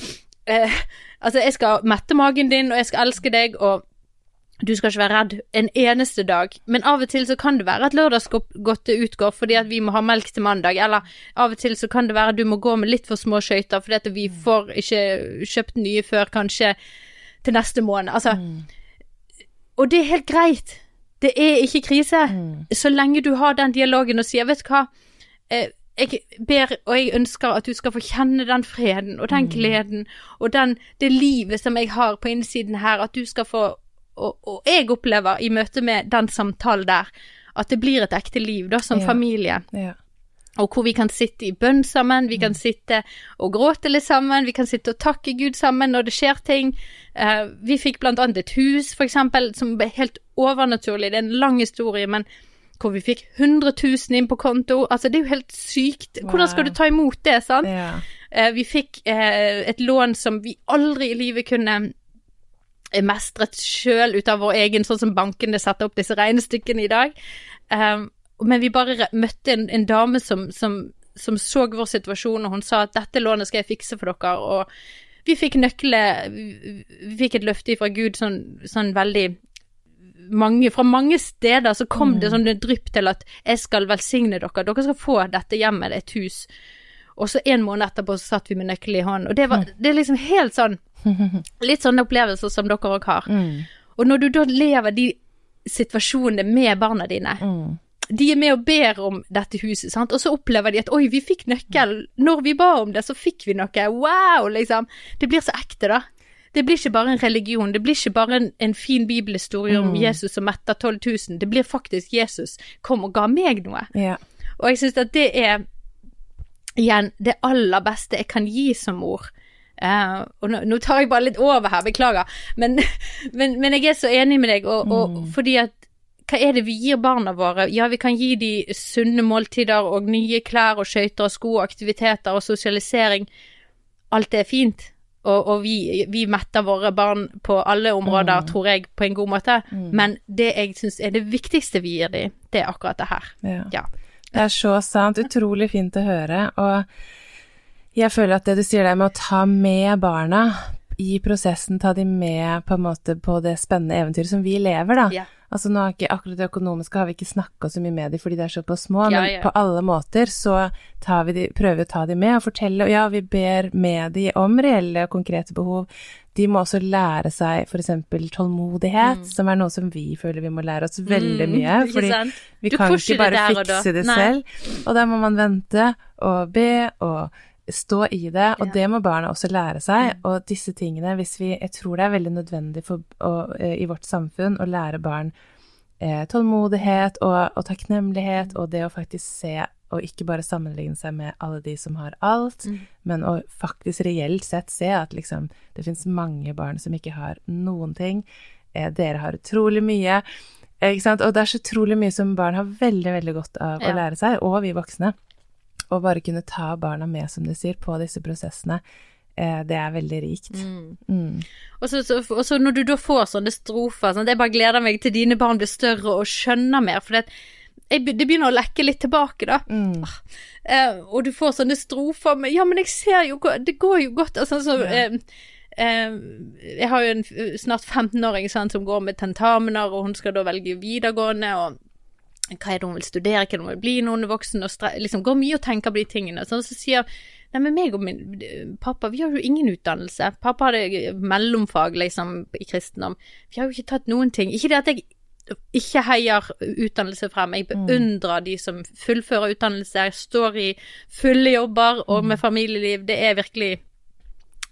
eh, Altså, jeg skal mette magen din, og jeg skal elske deg, og du skal ikke være redd en eneste dag. Men av og til så kan det være at lørdagsgodtet utgår fordi at vi må ha melk til mandag, eller av og til så kan det være at du må gå med litt for små skøyter fordi at vi får ikke kjøpt nye før kanskje til neste måned. Altså, og det er helt greit. Det er ikke krise. Så lenge du har den dialogen og sier, vet du hva, eh, jeg ber og jeg ønsker at du skal få kjenne den freden og den gleden og den, det livet som jeg har på innsiden her, at du skal få, og, og jeg opplever i møte med den samtalen der, at det blir et ekte liv da, som Ja. familie. Ja. Og hvor vi kan sitte i bønn sammen, vi kan sitte og gråte litt sammen, vi kan sitte og takke Gud sammen når det skjer ting. Uh, vi fikk blant annet et hus, for eksempel, som ble helt overnaturlig. Det er en lang historie, men hvor vi fikk 100 000 inn på konto. Altså, det er jo helt sykt. Hvordan skal du ta imot det, sant? Ja. Uh, vi fikk uh, et lån som vi aldri i livet kunne mestret sjøl ut av vår egen, sånn som bankene setter opp disse regnestykkene i dag. Um, men vi bare møtte en, en dame som, som, som så vår situasjon, og hun sa at dette lånet skal jeg fikse for dere. Og vi fikk nøkler Vi fikk et løfte fra Gud sånn, sånn veldig mange, Fra mange steder så kom det sånn drypp til at jeg skal velsigne dere. Dere skal få dette hjemmet, et hus. Og så en måned etterpå så satt vi med nøkkelen i hånden. Og det, var, det er liksom helt sånn Litt sånne opplevelser som dere òg har. Mm. Og når du da lever de situasjonene med barna dine Mm. De er med og ber om dette huset, sant? og så opplever de at oi, vi fikk nøkkel. Når vi ba om det, så fikk vi noe. Wow, liksom. Det blir så ekte, da. Det blir ikke bare en religion, det blir ikke bare en, en fin bibelhistorie om Jesus som metter 12 000. Det blir faktisk Jesus kom og ga meg noe. Yeah. Og jeg syns at det er igjen det aller beste jeg kan gi som mor. Uh, og nå, nå tar jeg bare litt over her, beklager, men, men, men jeg er så enig med deg, og, og fordi at hva er det vi gir barna våre? Ja, vi kan gi de sunne måltider og nye klær og skøyter og sko og aktiviteter og sosialisering. Alt det er fint. Og, og vi, vi metter våre barn på alle områder, tror jeg, på en god måte. Men det jeg syns er det viktigste vi gir dem, det er akkurat det her. Ja. Ja. Det er så sant. Utrolig fint å høre. Og jeg føler at det du sier der med å ta med barna i prosessen, ta de med på en måte på det spennende eventyret som vi lever, da. Ja. Altså nå har ikke akkurat det økonomiske har vi ikke snakka så mye med de fordi de er såpass små, Ja, men på alle måter så tar vi de, prøver vi å ta de med og fortelle, og ja, vi ber med de om reelle og konkrete behov. De må også lære seg f.eks. tålmodighet, som er noe som vi føler vi må lære oss veldig Mm, mye. ikke fordi vi kan ikke bare det og fikse det Nei. selv. Og da må man vente og be og stå i det, og Ja. Mm. det må barna også lære seg. Og disse tingene, hvis vi Jeg tror det er veldig nødvendig for, å, eh, i vårt samfunn å lære barn eh, tålmodighet og, og takknemlighet, og det å faktisk se og ikke bare sammenligne seg med alle de som har alt, Mm. men å faktisk reelt sett se at liksom det finnes mange barn som ikke har noen ting. Eh, dere har utrolig mye. Eh, Ikke sant? Og det er så utrolig mye som barn har veldig, veldig godt av Ja. å lære seg, og vi voksne. Å bare kunne ta barna med, som du sier, på disse prosessene, eh, det er veldig rikt. Mm. Og så, så, og så når du da får sånne strofer sånn, Jeg bare gleder meg til dine barn blir større og skjønner mer, for det, det begynner å lekke litt tilbake, da. Mm. Uh, og du får sånne strofer med Ja, men jeg ser jo Det går jo godt. Altså, så, uh, eh, jeg har jo en snart 15-åring som går med tentamener, og hun skal da velge videregående, og hva er det hun vil studere, hva er det hun vil bli når hun er voksen, og liksom går mye og tenker på de tingene. Sånn, så sier Nei, men meg og min pappa, vi har jo ingen utdannelse. Pappa hadde mellomfag, liksom, i kristendom. Vi har jo ikke tatt noen ting. Ikke det at jeg ikke heier utdannelse frem. Jeg beundrer de som fullfører utdannelse, står i fulle jobber og med familieliv. Det er virkelig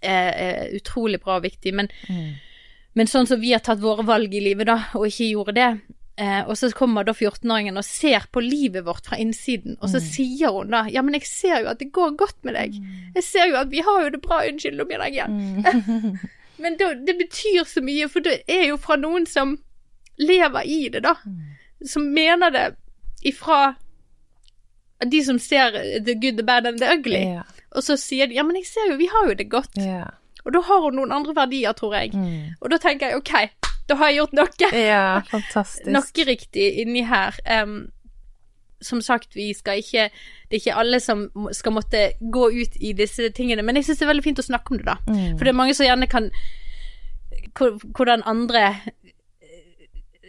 eh, eh, utrolig bra og viktig. Men, men sånn som vi har tatt våre valg i livet, da, og ikke gjorde det. Eh, og så kommer da 14-åringen og ser på livet vårt fra innsiden, og så sier hun da Ja, men jeg ser jo at det går godt med deg. Jeg ser jo at vi har jo det bra, unnskyld, nå begynner jeg igjen. Men da, det betyr så mye, for det er jo fra noen som lever i det, da. Som mener det ifra de som ser the good, the bad and the ugly. Yeah. Og så sier de ja, men jeg ser jo, vi har jo det godt. Yeah. Og da har hun noen andre verdier, tror jeg. Mm. Og da tenker jeg ok, da har jeg gjort noe. ja, fantastisk. Noe riktig inni her. Um, som sagt, vi skal ikke Det er ikke alle som skal måtte gå ut i disse tingene, men jeg syns det er veldig fint å snakke om det, da. Mm. For det er mange som gjerne kan Hvordan andre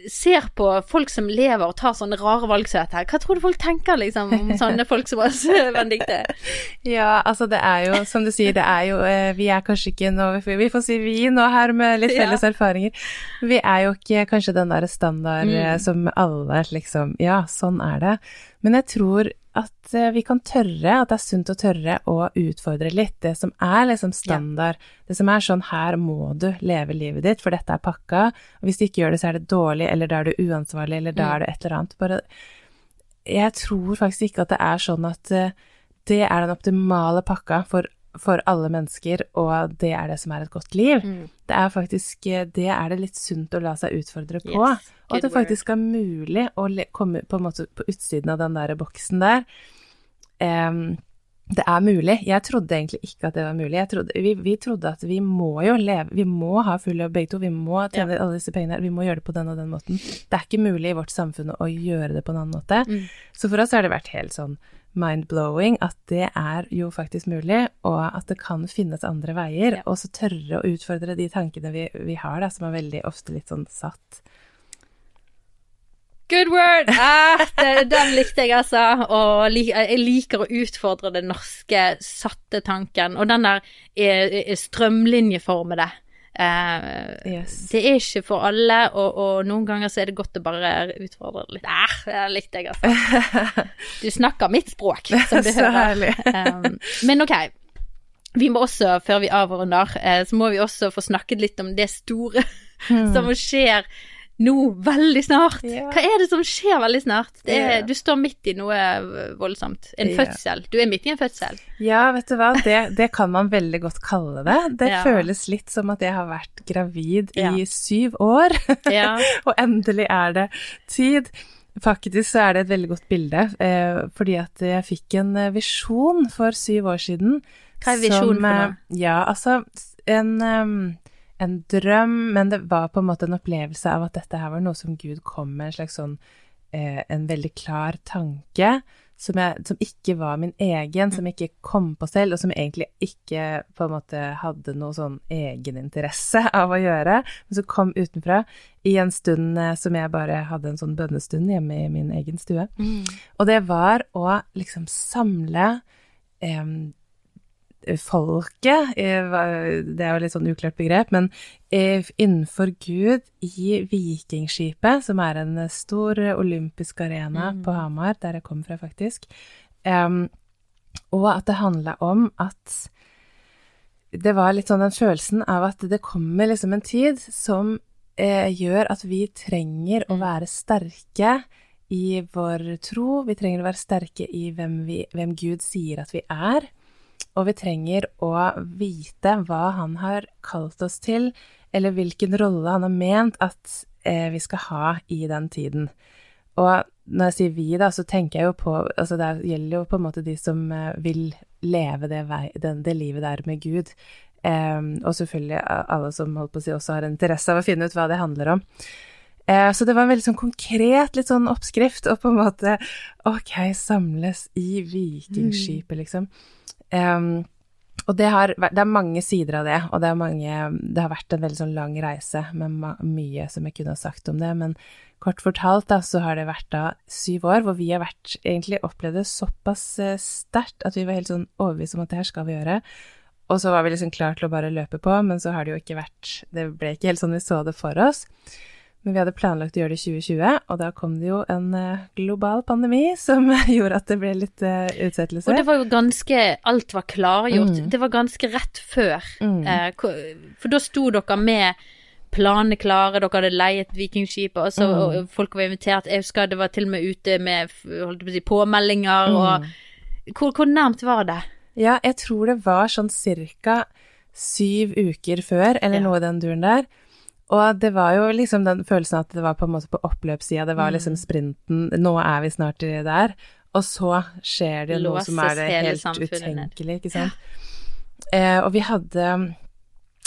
ser på folk som lever og tar sånne rare valg som dette her. Hva tror du folk tenker, liksom, om sånne folk som oss, Benedicte? Ja, altså det er jo, som du sier, det er jo eh, Vi er kanskje ikke nå Vi får si vi nå her med litt Ja. felles erfaringer. Vi er jo ikke kanskje den der standard eh, Mm. som alle liksom Ja, sånn er det. Men jeg tror at eh, vi kan tørre, at det er sunt å tørre å utfordre litt det som er liksom standard. Det som er sånn her må du leve livet ditt, for dette er pakka. Og hvis du ikke gjør det, så er det dårlig, eller da er du uansvarlig, eller da Mm. er du et eller annet. Bare Jeg tror faktisk ikke at det er sånn at eh, det er den optimale pakka for, for alle mennesker, og det er det som er et godt liv. Mm. Det er faktisk eh, Det er det litt sunt å la seg utfordre på. Yes, og at det faktisk er mulig å komme på på utsiden av den der boksen der. Um, det er mulig. Jeg trodde egentlig ikke at det var mulig. Jeg trodde, vi, vi trodde at vi må jo leve Vi må ha full jobb begge to. Vi må tjene alle disse pengene her. Vi må gjøre det på den og den måten. Det er ikke mulig i vårt samfunn å gjøre det på en annen måte. Mm. Så for oss har det vært helt sånn mind-blowing at det er jo faktisk mulig, og at det kan finnes andre veier. Ja. Og så tørre å utfordre de tankene vi, vi har, da, som er veldig ofte litt sånn satt. Good word! Ah, det, den likte jeg, altså. Og jeg liker å utfordre den norske satte tanken. Og den der er, er strømlinjeformede. Eh, Yes. det er ikke for alle, og, og noen ganger så er det godt å bare utfordre det litt. Ah, det likte jeg, altså. Du snakker mitt språk, som du hører. Um, men ok, vi må også, før vi avrunder, eh, så må vi også få snakket litt om det store som skjer nå veldig snart. Ja. Hva er det som skjer veldig snart? Det er. Du står midt i noe voldsomt. En fødsel. Du er midt i en fødsel. Ja, vet du hva, det, det kan man veldig godt kalle det. Det Ja. føles litt som at jeg har vært gravid Ja. i syv år, Ja. og endelig er det tid. Faktisk så er det et veldig godt bilde, eh, fordi at jeg fikk en eh, visjon for syv år siden. Hva er visjonen for eh, noe? Ja, altså en, em, en drøm, men det var på en måte en opplevelse av at dette her var noe som Gud kom med, en slags sånn eh, en veldig klar tanke som, jeg, som ikke var min egen, som jeg ikke kom på selv, og som jeg egentlig ikke på en måte hadde noe sånn egeninteresse av å gjøre, men som kom utenfra i en stund eh, som jeg bare hadde en sånn bønnestund hjemme i min egen stue. Mm. Og det var å liksom samle em, folket, eh, det er jo litt sånn uklart begrep, men eh, innenfor Gud i Vikingskipet, som er en stor olympisk arena Mm. på Hamar, der jeg kommer fra faktisk, um, og at det handla om at det var litt sånn den følelsen av at det kommer liksom en tid som eh, gjør at vi trenger å Mm. være sterke i vår tro, vi trenger å være sterke i hvem, vi, hvem Gud sier at vi er, og vi trenger å vite hva han har kalt oss til, eller hvilken rolle han har ment at eh, vi skal ha i den tiden. Og når jeg sier vi, da, så tenker jeg jo på Altså det gjelder jo på en måte de som eh, vil leve det, vei, det, det livet der med Gud. Eh, og selvfølgelig alle som holdt på å si også har interesse av å finne ut hva det handler om. Eh, så det var en veldig sånn konkret litt sånn oppskrift, og på en måte OK, samles i vikingskipet, liksom. Em, og det har det er mange sider av det, og det, mange, det har vært en veldig sånn lang reise med mye som jeg kunne ha sagt om det, men kort fortalt da, så har det vært da syv år hvor vi har vært, egentlig opplevd det såpass eh, sterkt at vi var helt sånn overbevist om at det her skal vi gjøre. Og så var vi liksom klar til å bare løpe på, men så har det jo ikke vært Det ble ikke helt sånn vi så det for oss. Men vi hadde planlagt å gjøre det i 2020, og da kom det jo en eh, global pandemi som gjorde at det ble litt eh, utsettelse. Og det var jo ganske Alt var klargjort. Mm. Det var ganske rett før. Mm. Eh, for da sto dere med planene klare, dere hadde leiet Vikingskipet, og, så, Mm. og folk var invitert. Jeg husker det var til og med ute med på si, påmeldinger, og Mm. hvor, hvor nærmt var det? Ja, jeg tror det var sånn cirka syv uker før, eller Ja. noe i den duren der. Og det var jo liksom den følelsen at det var på en måte på oppløpssida, det var liksom sprinten, nå er vi snart der. Og så skjer det noe som er det helt utenkelige, ikke sant. Eh, og vi hadde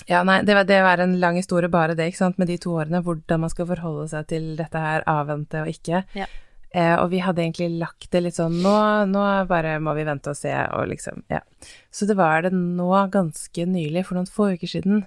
ja, nei, det var, det var, en lang historie, bare det, ikke sant, med de to årene. Hvordan man skal forholde seg til dette her, avvente og ikke. Ja. Eh, og vi hadde egentlig lagt det litt sånn nå, nå bare må vi vente og se, og liksom, ja. Så det var det nå ganske nylig, for noen få uker siden,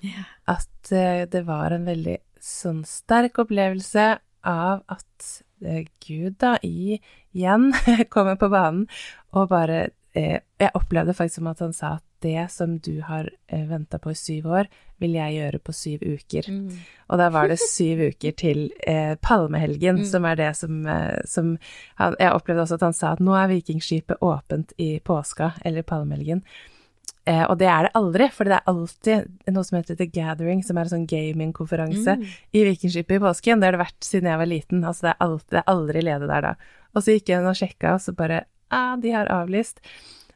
at eh, det var en veldig sånn sterk opplevelse av at eh, Gud da i, igjen kommer på banen og bare eh, Jeg opplevde faktisk som at han sa at det som du har eh, venta på i syv år, vil jeg gjøre på syv uker. Mm. Og da var det syv uker til eh, palmehelgen, mm. som er det som, eh, som han, Jeg opplevde også at han sa at nå er Vikingskipet åpent i påska, eller palmehelgen. Eh, og det er det aldri, for det er alltid noe som heter The Gathering, som er en sånn gamingkonferanse mm. i Vikingskipet i påsken. Det har det vært siden jeg var liten. Altså det er, alltid, det er aldri ledig der da. Og så gikk jeg inn og sjekka, og så bare ah, de har avlyst.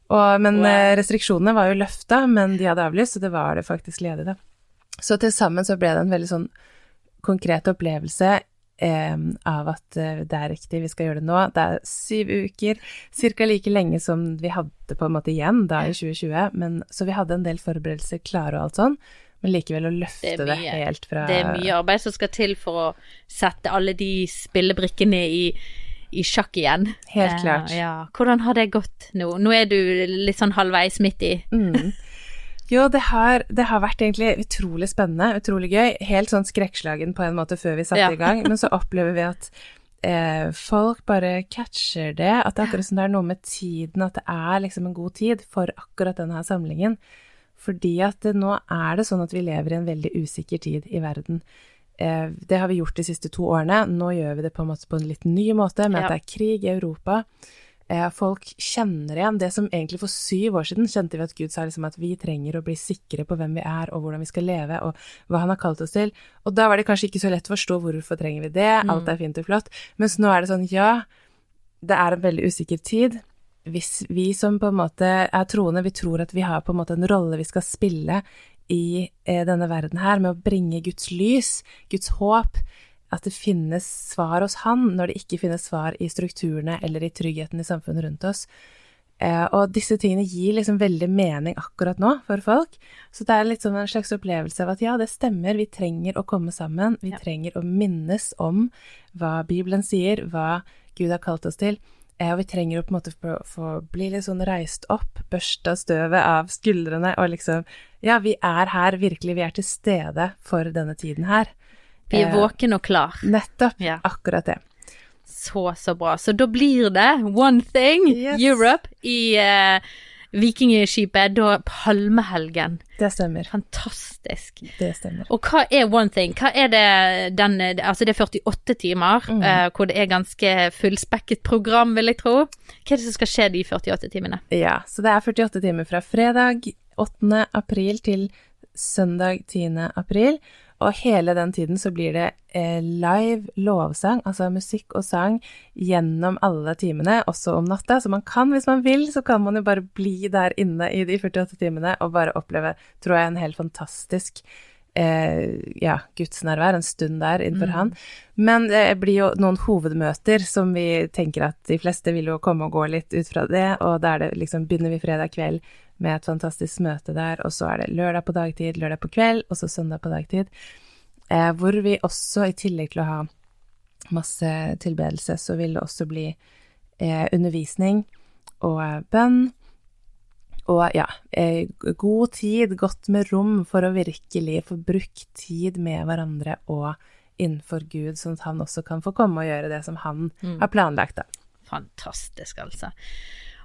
Og, men wow. Eh, restriksjonene var jo løfta, men de hadde avlyst, så det var det faktisk ledig, da. Så til sammen så ble det en veldig sånn konkret opplevelse eh, av at eh, det er riktig, vi skal gjøre det nå. Det er syv uker, ca. like lenge som vi hadde på en måte igjen da i 2020, men, så vi hadde en del forberedelser klare og alt sånn. Men likevel å løfte det, det, helt fra Det er mye arbeid som skal til for å sette alle de spillebrikkene i i sjakk igjen. Helt eh, klart. Eh, ja. Hvordan har det gått nå? Nå er du litt sånn halvveis midt i. Mm. Jo, det har, det har, vært egentlig utrolig spennende, utrolig gøy. Helt sånn skrekkslagen på en måte før vi satte ja. i gang, men så opplever vi at eh, folk bare catcher det. At det er akkurat som det er noe med tiden, at det er liksom en god tid for akkurat denne samlingen. Fordi at det, nå er det sånn at vi lever i en veldig usikker tid i verden. Eh, det har vi gjort de siste to årene. Nå gjør vi det på en måte på en litt ny måte, med ja. at det er krig i Europa. Eh, folk kjenner igjen det som egentlig for syv år siden kjente vi at Gud sa liksom at vi trenger å bli sikre på hvem vi er og hvordan vi skal leve og hva han har kalt oss til. Og da var det kanskje ikke så lett å forstå hvorfor trenger vi det, alt mm. er fint og flott. Mens nå er det sånn ja, det er en veldig usikker tid. Hvis vi som på en måte er troende, vi tror at vi har på en måte en rolle vi skal spille i eh, denne verden her, med å bringe Guds lys, Guds håp, at det finnes svar hos Han når det ikke finnes svar i strukturene eller i tryggheten i samfunnet rundt oss. Eh, og disse tingene gir liksom veldig mening akkurat nå for folk. Så det er litt sånn en slags opplevelse av at ja, det stemmer, vi trenger å komme sammen. Vi ja. trenger å minnes om hva Bibelen sier, hva Gud har kalt oss til. Eh, og vi trenger å på en måte få, bli litt sånn reist opp, børsta støvet av skuldrene og liksom Ja, vi er her, virkelig. Vi er til stede for denne tiden her. Vi er eh, våken og klar. Nettopp. Ja. Akkurat det. Så, så bra. Så da blir det One Thing yes. Europe i uh, Vikingskipet, da palmehelgen. Det stemmer. Fantastisk. Det stemmer. Og hva er One Thing? Hva er det den Altså det er 48 timer, mm. uh, hvor det er ganske fullspekket program, vil jeg tro. Hva er det som skal skje de 48 timene? Ja, så det er 48 timer fra fredag 8. april til søndag 10. april. Og hele den tiden så blir det eh, live lovsang, altså musikk og sang, gjennom alle timene, også om natta. Så man kan, hvis man vil, så kan man jo bare bli der inne i de 48 timene og bare oppleve, tror jeg, en helt fantastisk eh, ja, gudsnærvær, en stund der innenfor mm. Han. Men det blir jo noen hovedmøter som vi tenker at de fleste vil jo komme og gå litt ut fra det, og da er det liksom begynner vi fredag kveld med et fantastisk møte der, og så er det lørdag på dagtid, lørdag på kveld, og så søndag på dagtid. Eh, hvor vi også, i tillegg til å ha masse tilbedelse, så vil det også bli eh, undervisning og eh, bønn. Og ja, eh, god tid, godt med rom for å virkelig få brukt tid med hverandre og innenfor Gud, sånn at han også kan få komme og gjøre det som han mm. har planlagt, da. Fantastisk, altså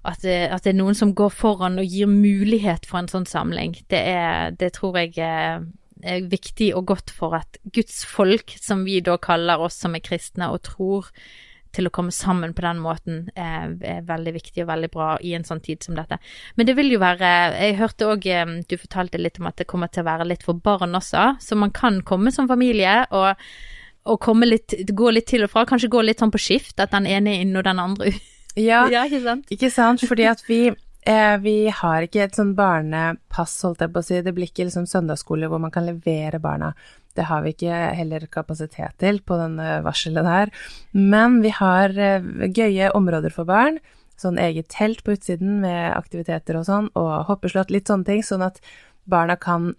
at det, at det, er noen som går foran og gir mulighet for en sånn samling. Det, er, det tror jeg er, er, viktig og godt for at Guds folk, som vi da kaller oss som er kristne og tror, til å komme sammen på den måten er, er, veldig viktig og veldig bra i en sånn tid som dette. Men det vil jo være Jeg hørte òg du fortalte litt om at det kommer til å være litt for barn også, så man kan komme som familie og, og litt, gå litt til og fra. Kanskje gå litt sånn på skift, at den ene er inne og den andre ja, ja, ikke sant? Ikke sant? Fordi at vi Eh, vi har ikke et sånn barnepass, holdt jeg på å si. Det blir ikke liksom søndagsskole hvor man kan levere barna. Det har vi ikke heller kapasitet til på denne varselet her. Men vi har eh, gøye områder for barn. Sånn eget telt på utsiden med aktiviteter og sånn, og hoppeslott, litt sånne ting. Sånn at barna kan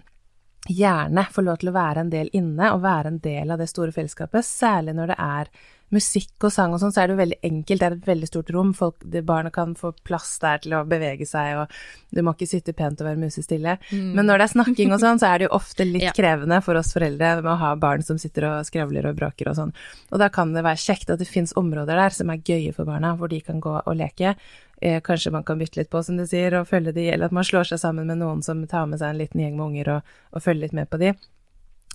gjerne få lov til å være en del inne og være en del av det store fellesskapet, særlig når det er musikk og sang og sånn, så er det jo veldig enkelt. Det er et veldig stort rom. Folk, barna kan få plass der til å bevege seg, og du må ikke sitte pent og være musestille. Mm. Men når det er snakking og sånn, så er det jo ofte litt ja. krevende for oss foreldre med å ha barn som sitter og skravler og bråker og sånn. Og da kan det være kjekt at det fins områder der som er gøye for barna, hvor de kan gå og leke. Eh, kanskje man kan bytte litt på, som du sier, og følge de, eller at man slår seg sammen med noen som tar med seg en liten gjeng med unger og, og følger litt med på de.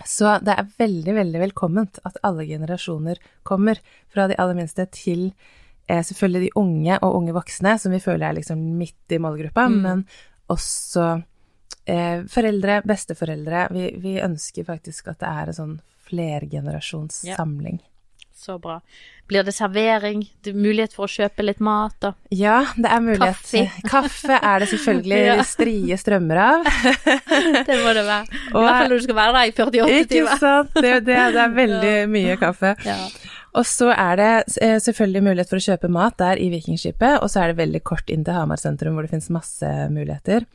Så det er veldig, veldig velkomment at alle generasjoner kommer, fra de aller minste til eh, selvfølgelig de unge og unge voksne, som vi føler er liksom midt i målgruppa, mm. men også eh, foreldre, besteforeldre. Vi, vi, ønsker faktisk at det er en sånn flergenerasjonssamling. Ja. Så bra. Blir det servering? Det er mulighet for å kjøpe litt mat og Ja, det er mulighet. Kaffe, Kaffe er det selvfølgelig ja. strie strømmer av. det må det være. I hvert fall når du skal være der i 48 ikke timer. Ikke sant. Det, det, det, er veldig mye kaffe. Ja. Og så er det eh, selvfølgelig mulighet for å kjøpe mat der i Vikingskipet, og så er det veldig kort inn til Hamar sentrum hvor det finnes masse muligheter.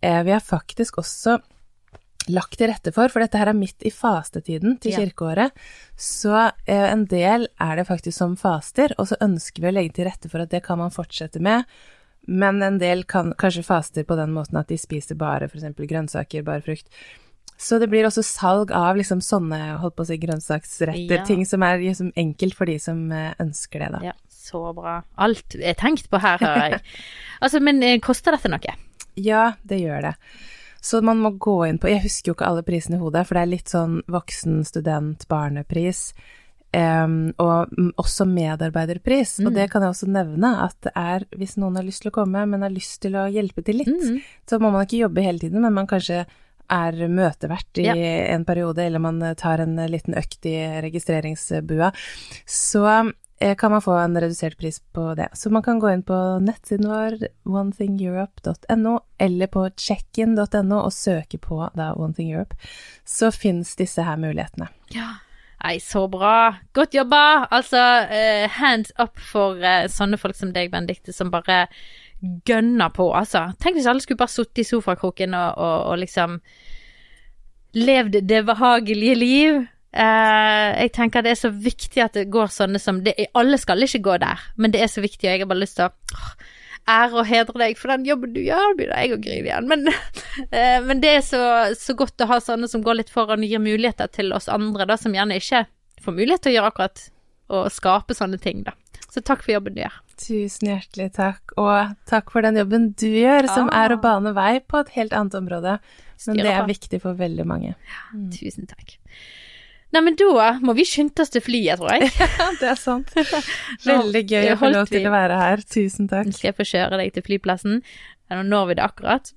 Eh, vi har faktisk også lagt til rette for, for dette her er midt i fastetiden til kirkeåret. Så eh, en del er det faktisk som faster, og så ønsker vi å legge til rette for at det kan man fortsette med. Men en del kan kanskje faster på den måten at de spiser bare f.eks. grønnsaker, bare frukt. Så det blir også salg av liksom sånne holdt på å si grønnsaksretter, ja. ting som er liksom enkelt for de som eh, ønsker det, da. Ja, så bra. Alt er tenkt på her, hører jeg. altså, men eh, koster dette noe? Ja, det gjør det. Så man må gå inn på Jeg husker jo ikke alle prisene i hodet, for det er litt sånn voksen, student, barnepris. Um, og også medarbeiderpris. Mm. Og det kan jeg også nevne, at det er hvis noen har lyst til å komme, men har lyst til å hjelpe til litt, mm. så må man ikke jobbe hele tiden, men man kanskje er møtevert i ja. en periode, eller man tar en liten økt i registreringsbua. Så kan man få en redusert pris på det. Så man kan gå inn på nettsiden vår, onethingeurope.no, eller på checkin.no og søke på da One Thing Europe. Så fins disse her mulighetene. Ja. Nei, så bra. Godt jobba! Altså, uh, hands up for uh, sånne folk som deg, Benedicte, som bare gønner på, altså. Tenk hvis alle skulle bare sittet i sofakroken og, og, og liksom levd det behagelige liv. Uh, jeg tenker det er så viktig at det går sånne som det, Alle skal ikke gå der, men det er så viktig, og jeg har bare lyst til å ære og hedre deg for den jobben du gjør. Begynner jeg å grine igjen. Men, uh, men det er så, så, godt å ha sånne som går litt foran og gir muligheter til oss andre, da, som gjerne ikke får mulighet til å gjøre akkurat og skape sånne ting, da. Så takk for jobben du gjør. Tusen hjertelig takk, og takk for den jobben du gjør, som ah. er å bane vei på et helt annet område. Men det er viktig for veldig mange. Mm. Tusen takk. Nei, men da må vi skynde oss til flyet, tror jeg. Ja, det er sant. Veldig gøy å få lov til å være her. Tusen takk. Skal jeg få kjøre deg til flyplassen. Nå når vi det akkurat.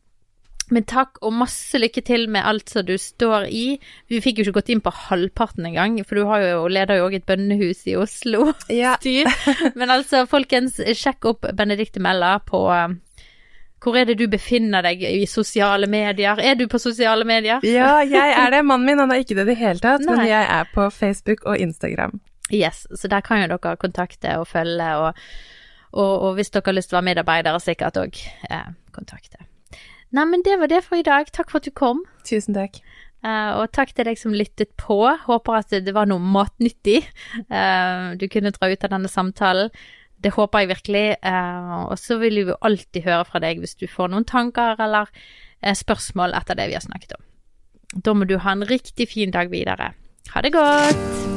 Men takk, og masse lykke til med alt som du står i. Vi fikk jo ikke gått inn på halvparten engang, for du har jo, leder jo òg et bønnehus i Oslo. Ja. Men altså, folkens, sjekk opp Benedicte Mella på hvor er det du befinner deg i sosiale medier? Er du på sosiale medier? Ja, jeg er det. Mannen min han er ikke det i det hele tatt, Nei. men jeg er på Facebook og Instagram. Yes, så der kan jo dere kontakte og følge, og, og, og hvis dere har lyst til å være medarbeidere, sikkert òg eh, kontakte. Nei, men det var det for i dag. Takk for at du kom. Tusen takk. Uh, og takk til deg som lyttet på. Håper at det var noe matnyttig uh, du kunne dra ut av denne samtalen. Det håper jeg virkelig. Eh, og så vil vi alltid høre fra deg hvis du får noen tanker eller eh, spørsmål etter det vi har snakket om. Da må du ha en riktig fin dag videre. Ha det godt!